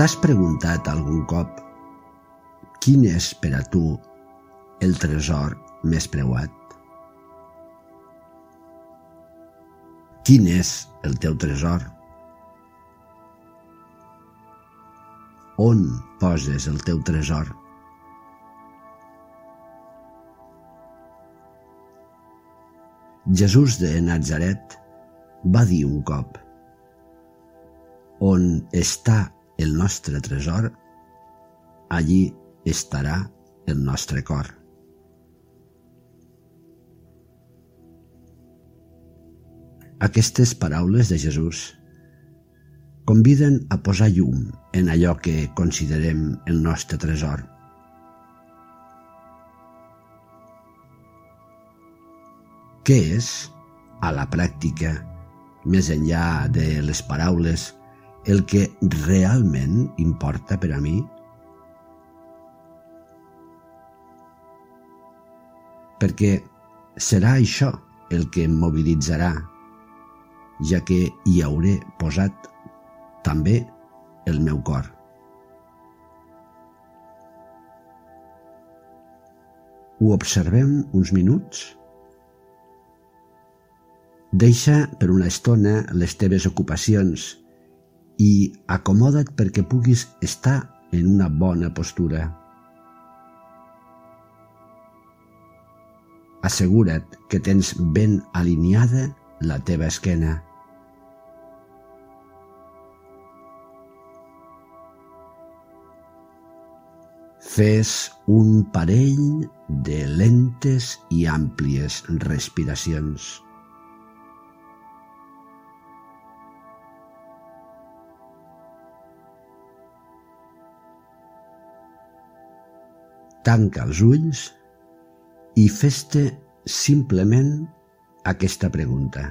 T'has preguntat algun cop quin és per a tu el tresor més preuat? Quin és el teu tresor? On poses el teu tresor? Jesús de Nazaret va dir un cop On està el nostre tresor, allí estarà el nostre cor. Aquestes paraules de Jesús conviden a posar llum en allò que considerem el nostre tresor. Què és, a la pràctica, més enllà de les paraules, el que realment importa per a mi? Perquè serà això el que em mobilitzarà, ja que hi hauré posat també el meu cor. Ho observem uns minuts? Deixa per una estona les teves ocupacions i acomoda't perquè puguis estar en una bona postura. Assegura't que tens ben alineada la teva esquena. Fes un parell de lentes i àmplies respiracions. Tanca els ulls i fes-te simplement aquesta pregunta.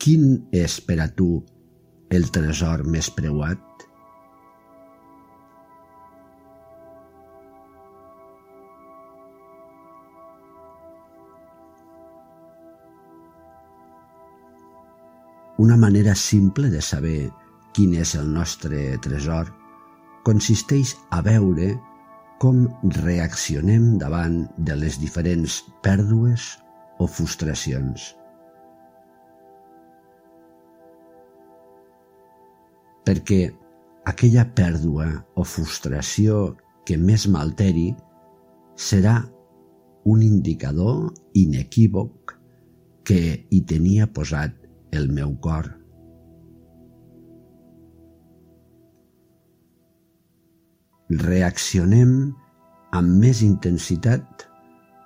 Quin és per a tu el tresor més preuat? Una manera simple de saber quin és el nostre tresor consisteix a veure com reaccionem davant de les diferents pèrdues o frustracions. Perquè aquella pèrdua o frustració que més m'alteri serà un indicador inequívoc que hi tenia posat el meu cor. Reaccionem amb més intensitat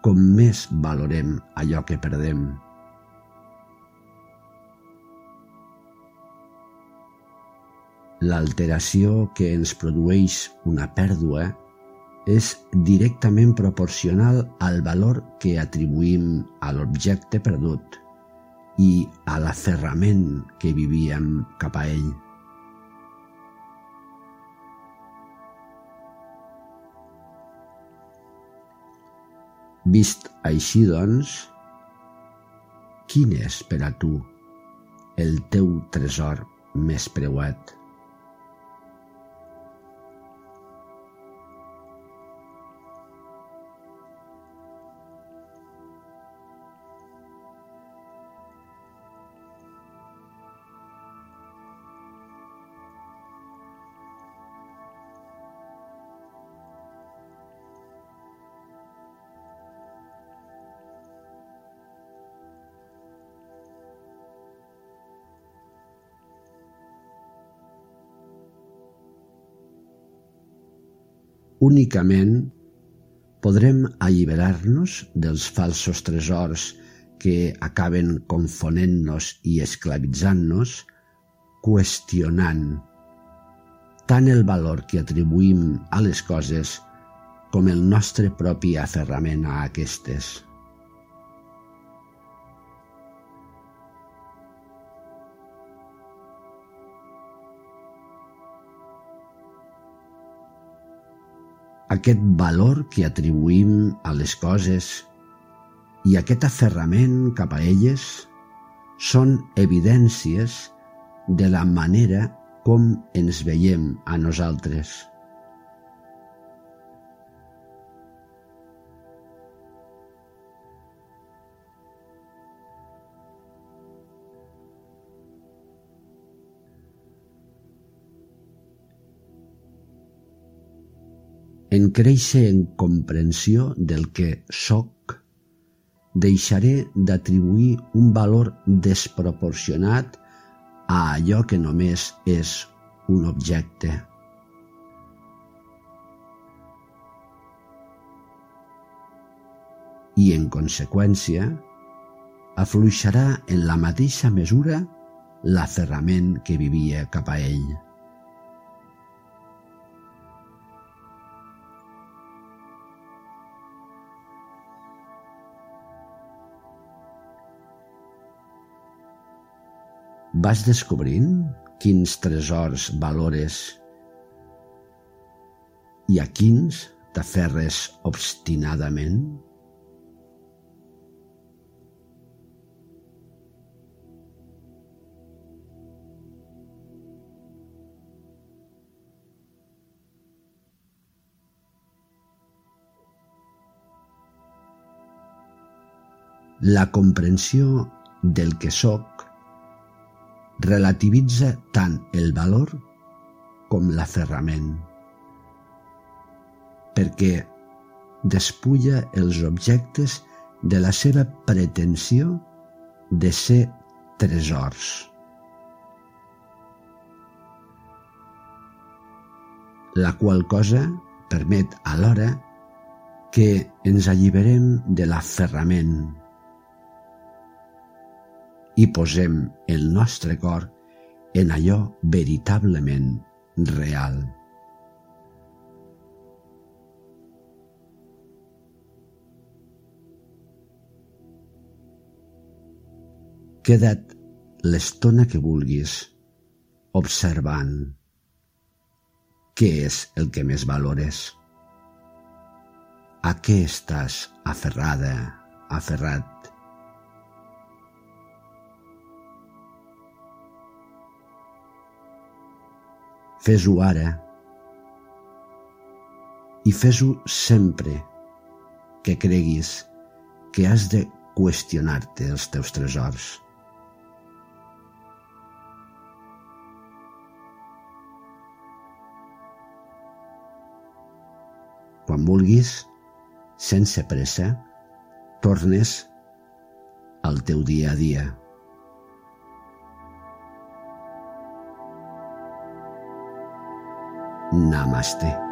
com més valorem allò que perdem. L'alteració que ens produeix una pèrdua és directament proporcional al valor que atribuïm a l'objecte perdut i a l'aferrament que vivíem cap a ell. Vist així, doncs, quin és per a tu el teu tresor més preuat? Únicament podrem alliberar-nos dels falsos tresors que acaben confonent-nos i esclavitzant-nos, qüestionant tant el valor que atribuïm a les coses com el nostre propi aferrament a aquestes. Aquest valor que atribuïm a les coses i aquest aferrament cap a elles són evidències de la manera com ens veiem a nosaltres. En créixer en comprensió del que sóc, deixaré d'atribuir un valor desproporcionat a allò que només és un objecte. I, en conseqüència, afluixarà en la mateixa mesura l'aferrament que vivia cap a ell. Vas descobrint quins tresors valores i a quins t'aferres obstinadament? La comprensió del que sóc relativitza tant el valor com l'aferrament, perquè despulla els objectes de la seva pretensió de ser tresors. La qual cosa permet alhora que ens alliberem de l'aferrament i posem el nostre cor en allò veritablement real. Queda't l'estona que vulguis observant què és el que més valores. A què estàs aferrada, aferrat? Fes-ho ara i fes-ho sempre que creguis que has de qüestionar-te els teus tresors. Quan vulguis, sense pressa, tornes al teu dia a dia. ナマステ。